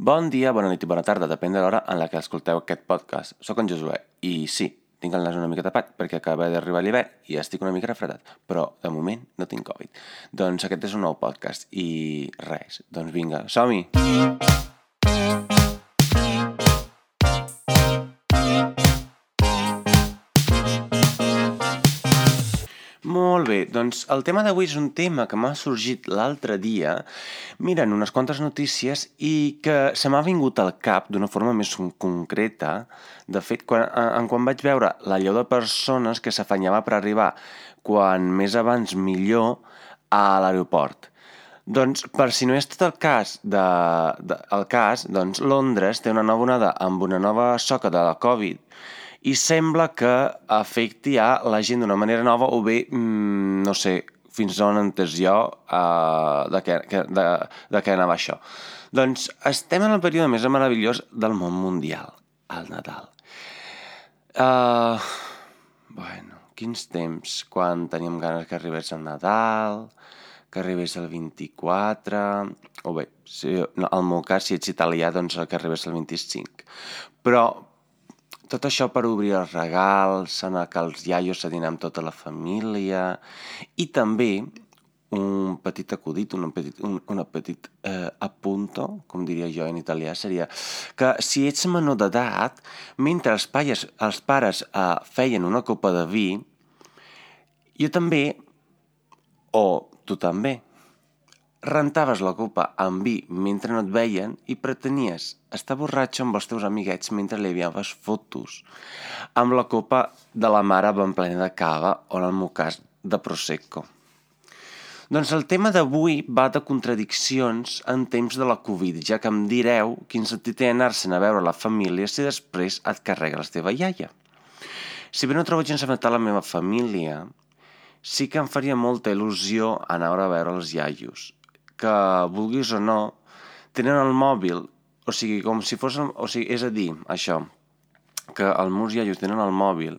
Bon dia, bona nit i bona tarda, depèn de l'hora en la que escolteu aquest podcast. Soc en Josué i sí, tinc el nas una mica tapat perquè acaba d'arribar l'hivern i estic una mica refredat, però de moment no tinc Covid. Doncs aquest és un nou podcast i res, doncs vinga, som-hi! Molt bé, doncs el tema d'avui és un tema que m'ha sorgit l'altre dia mirant unes quantes notícies i que se m'ha vingut al cap d'una forma més concreta. De fet, quan, en quan vaig veure la lleu de persones que s'afanyava per arribar quan més abans millor a l'aeroport. Doncs, per si no és tot el cas, de, de, el cas, doncs Londres té una nova onada amb una nova soca de la Covid i sembla que afecti a la gent d'una manera nova o bé, mm, no sé, fins on entès jo uh, de, què, de, de què anava això. Doncs estem en el període més meravellós del món mundial, el Nadal. Uh, bueno, quins temps, quan teníem ganes que arribés el Nadal, que arribés el 24, o bé, si, no, el meu cas, si ets italià, doncs que arribés el 25. Però tot això per obrir els regals, anar que els iaios se dinar amb tota la família i també un petit acudit, un petit, un, una petit eh, apunto, com diria jo en italià, seria que si ets menor d'edat, mentre els pares, els pares eh, feien una copa de vi, jo també, o tu també, rentaves la copa amb vi mentre no et veien i pretenies estar borratxo amb els teus amiguets mentre li enviaves fotos amb la copa de la mare ben plena de cava o, en el meu cas, de Prosecco. Doncs el tema d'avui va de contradiccions en temps de la Covid, ja que em direu quin sentit té anar-se'n a veure la família si després et carrega la teva iaia. Si bé no trobo gens a la meva família, sí que em faria molta il·lusió anar a veure els iaios, que, vulguis o no, tenen el mòbil, o sigui, com si fos... O sigui, és a dir, això, que els meus iaios tenen el mòbil,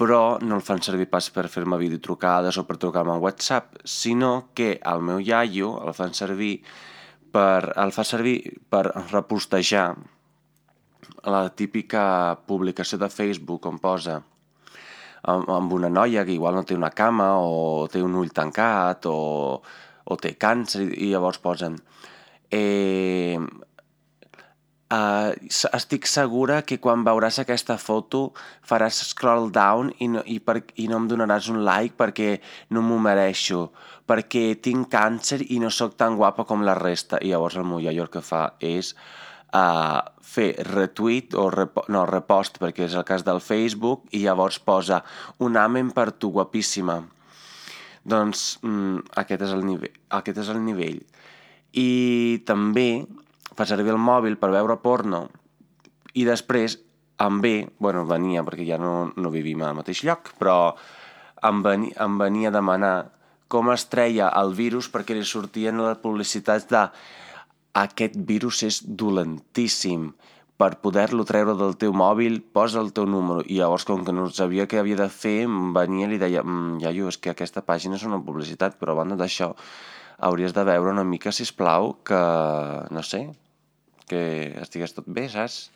però no el fan servir pas per fer-me videotrucades o per trucar-me al WhatsApp, sinó que el meu iaio el fan servir per, el fa servir per repostejar la típica publicació de Facebook on posa amb una noia que igual no té una cama o té un ull tancat o o té càncer i llavors posen eh, uh, estic segura que quan veuràs aquesta foto faràs scroll down i no, i, per, i no em donaràs un like perquè no m'ho mereixo, perquè tinc càncer i no sóc tan guapa com la resta. I llavors el meu iaio el que fa és uh, fer retweet o rep no, repost, perquè és el cas del Facebook, i llavors posa un amen per tu, guapíssima. Doncs mm, aquest, és el nivell, aquest és el nivell. I també fa servir el mòbil per veure porno i després em ve, bueno, venia, perquè ja no, no vivim al mateix lloc, però em, venia, em venia a demanar com es treia el virus perquè li sortien les publicitats de aquest virus és dolentíssim, per poder-lo treure del teu mòbil, posa el teu número. I llavors, com que no sabia què havia de fer, venia i li deia, mm, iaio, és que aquesta pàgina és una publicitat, però a banda d'això, hauries de veure una mica, si plau que, no sé, que estigués tot bé, saps?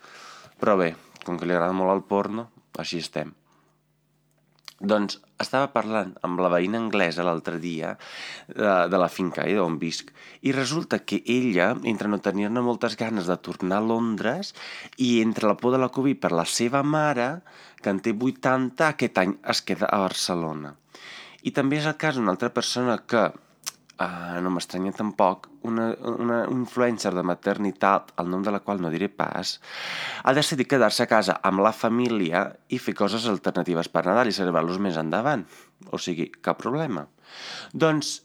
Però bé, com que li agrada molt el porno, així estem. Doncs estava parlant amb la veïna anglesa l'altre dia de, de la finca eh, d'on visc i resulta que ella, entre no tenir-ne moltes ganes de tornar a Londres i entre la por de la Covid per la seva mare, que en té 80, aquest any es queda a Barcelona. I també és el cas d'una altra persona que uh, no m'estranya tampoc, una, una influencer de maternitat, el nom de la qual no diré pas, ha decidit quedar-se a casa amb la família i fer coses alternatives per Nadal i celebrar-los més endavant. O sigui, cap problema. Doncs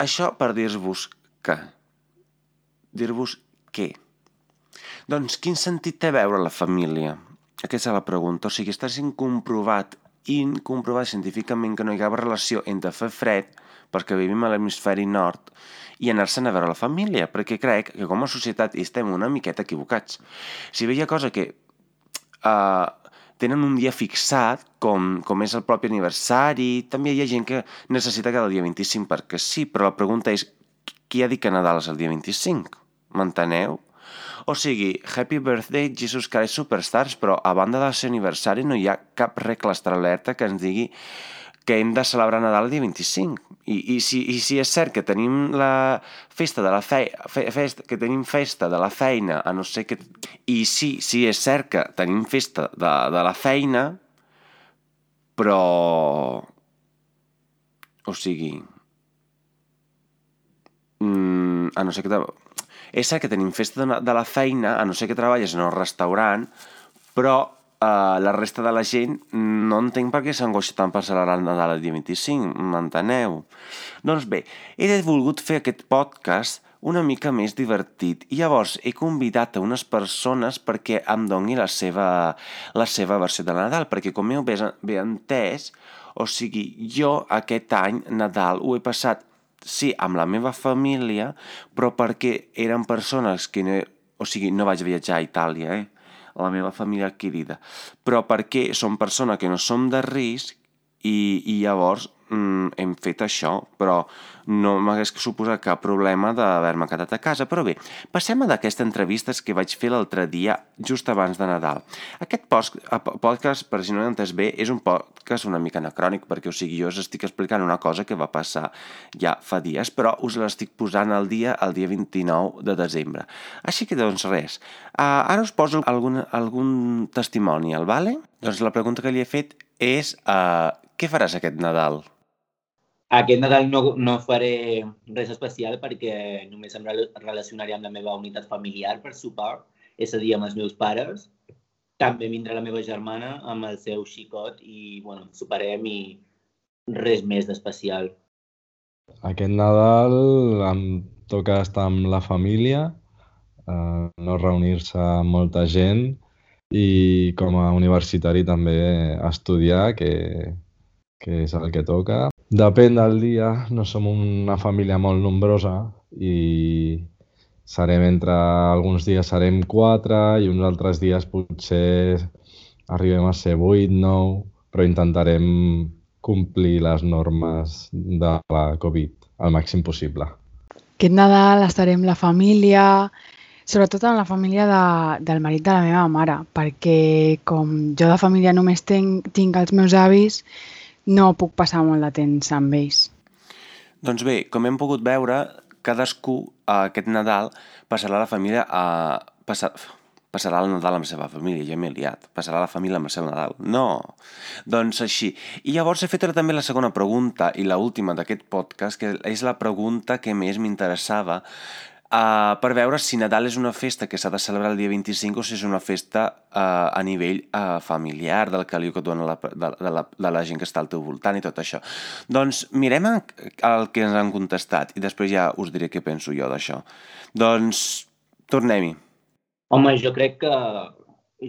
això per dir-vos que. Dir-vos què? Doncs quin sentit té veure la família? Aquesta és la pregunta. O sigui, està sent comprovat, incomprovat científicament que no hi ha relació entre fer fred perquè vivim a l'hemisferi nord, i anar-se'n a veure la família, perquè crec que com a societat estem una miqueta equivocats. Si veia cosa que uh, tenen un dia fixat, com, com és el propi aniversari, també hi ha gent que necessita cada dia 25 perquè sí, però la pregunta és qui ha dit que Nadal és el dia 25? M'enteneu? O sigui, Happy Birthday Jesus Christ Superstars, però a banda del seu aniversari no hi ha cap regla establerta que ens digui que hem de celebrar Nadal el dia 25. I, i, si, I si és cert que tenim la festa de la fe, fe, festa, que tenim festa de la feina, a no ser que... I sí, sí és cert que tenim festa de, de la feina, però... O sigui... Mm, a no ser que... És cert que tenim festa de, de la feina, a no ser que treballes en un restaurant, però uh, la resta de la gent no entenc per què s'angoixa tant per celebrar el Nadal el dia 25, m'enteneu? Doncs bé, he volgut fer aquest podcast una mica més divertit i llavors he convidat a unes persones perquè em doni la seva, la seva versió de Nadal, perquè com heu bé, entès, o sigui, jo aquest any Nadal ho he passat, sí, amb la meva família, però perquè eren persones que no, o sigui, no vaig viatjar a Itàlia, eh? La meva família adquirida, però perquè som persona que no som de risc i, i llavors mm, hem fet això, però no m'hagués suposat cap problema d'haver-me quedat a casa. Però bé, passem a d'aquesta entrevista que vaig fer l'altre dia, just abans de Nadal. Aquest podcast, per si no ho entès bé, és un podcast una mica anacrònic, perquè o sigui, jo us estic explicant una cosa que va passar ja fa dies, però us l'estic posant al dia, el dia 29 de desembre. Així que, doncs, res. Uh, ara us poso algun, algun testimonial, vale? Doncs la pregunta que li he fet és uh, què faràs aquest Nadal? Aquest Nadal no, no faré res especial perquè només em relacionaré amb la meva unitat familiar per sopar, és a dir, amb els meus pares. També vindrà la meva germana amb el seu xicot i, bueno, soparem i res més d'especial. Aquest Nadal em toca estar amb la família, eh, no reunir-se amb molta gent i com a universitari també estudiar, que, que és el que toca. Depèn del dia, no som una família molt nombrosa i serem entre alguns dies serem quatre i uns altres dies potser arribem a ser vuit, nou, però intentarem complir les normes de la Covid al màxim possible. Aquest Nadal estarem la família, sobretot amb la família de, del marit de la meva mare, perquè com jo de família només tenc, tinc els meus avis, no puc passar molt de temps amb ells. Doncs bé, com hem pogut veure, cadascú aquest Nadal passarà la família a... Passar, passarà el Nadal amb la seva família, ja m'he liat. Passarà la família amb el seu Nadal. No! Doncs així. I llavors he fet també la segona pregunta i la última d'aquest podcast, que és la pregunta que més m'interessava, uh, per veure si Nadal és una festa que s'ha de celebrar el dia 25 o si és una festa uh, a nivell uh, familiar, del caliu que et dona la, de, de, la, de la gent que està al teu voltant i tot això. Doncs mirem el que ens han contestat i després ja us diré què penso jo d'això. Doncs tornem-hi. Home, jo crec que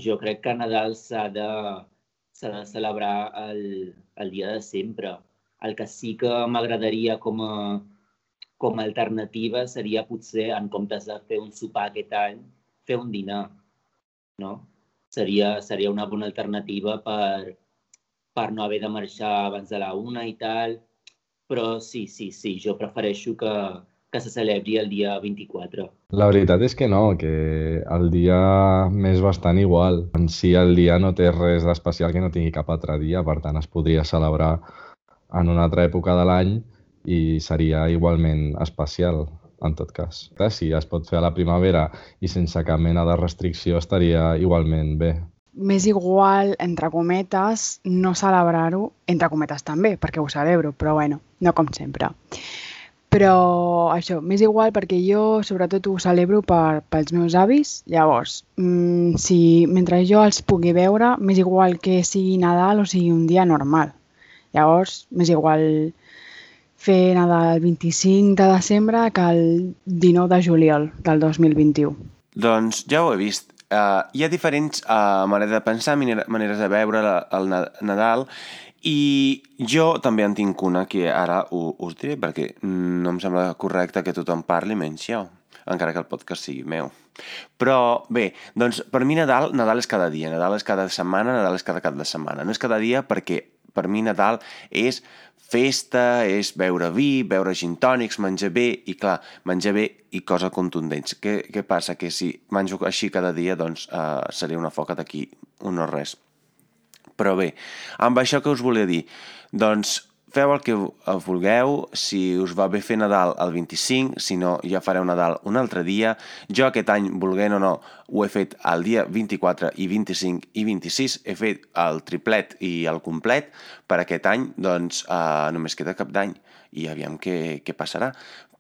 jo crec que Nadal s'ha de, de celebrar el, el dia de sempre. El que sí que m'agradaria com a, com a alternativa seria potser, en comptes de fer un sopar aquest any, fer un dinar, no? Seria, seria una bona alternativa per, per no haver de marxar abans de la una i tal, però sí, sí, sí, jo prefereixo que, que se celebri el dia 24. La veritat és que no, que el dia m'és bastant igual. En si el dia no té res d'especial que no tingui cap altre dia, per tant es podria celebrar en una altra època de l'any i seria igualment especial en tot cas. Si es pot fer a la primavera i sense cap mena de restricció estaria igualment bé. Més igual, entre cometes, no celebrar-ho, entre cometes també, perquè ho celebro, però bueno, no com sempre. Però això, més igual perquè jo sobretot ho celebro per, pels meus avis, llavors, mmm, si mentre jo els pugui veure, més igual que sigui Nadal o sigui un dia normal. Llavors, més igual fer Nadal el 25 de desembre que el 19 de juliol del 2021. Doncs ja ho he vist. Uh, hi ha diferents uh, maneres de pensar, maneres de veure la, el Nadal, i jo també en tinc una que ara ho, us diré perquè no em sembla correcte que tothom parli menys jo, encara que el podcast sigui meu. Però bé, doncs per mi Nadal, Nadal és cada dia, Nadal és cada setmana, Nadal és cada cap de setmana. No és cada dia perquè per mi Nadal és festa, és beure vi, beure gin tònics, menjar bé, i clar, menjar bé i coses contundents. Què, què passa? Que si menjo així cada dia, doncs eh, seria una foca d'aquí un no res. Però bé, amb això que us volia dir? Doncs feu el que vulgueu, si us va bé fer Nadal el 25, si no ja fareu Nadal un altre dia. Jo aquest any, volguent o no, ho he fet el dia 24 i 25 i 26, he fet el triplet i el complet per aquest any, doncs eh, només queda cap d'any i aviam què, què passarà.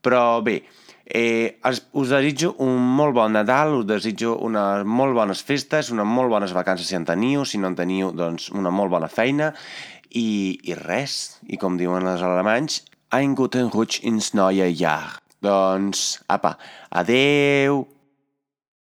Però bé, Eh, us desitjo un molt bon Nadal, us desitjo unes molt bones festes, unes molt bones vacances si en teniu, si no en teniu, doncs una molt bona feina i, i res, i com diuen els alemanys, ein guten Rutsch ins neue Jahr. Doncs, apa, adeu!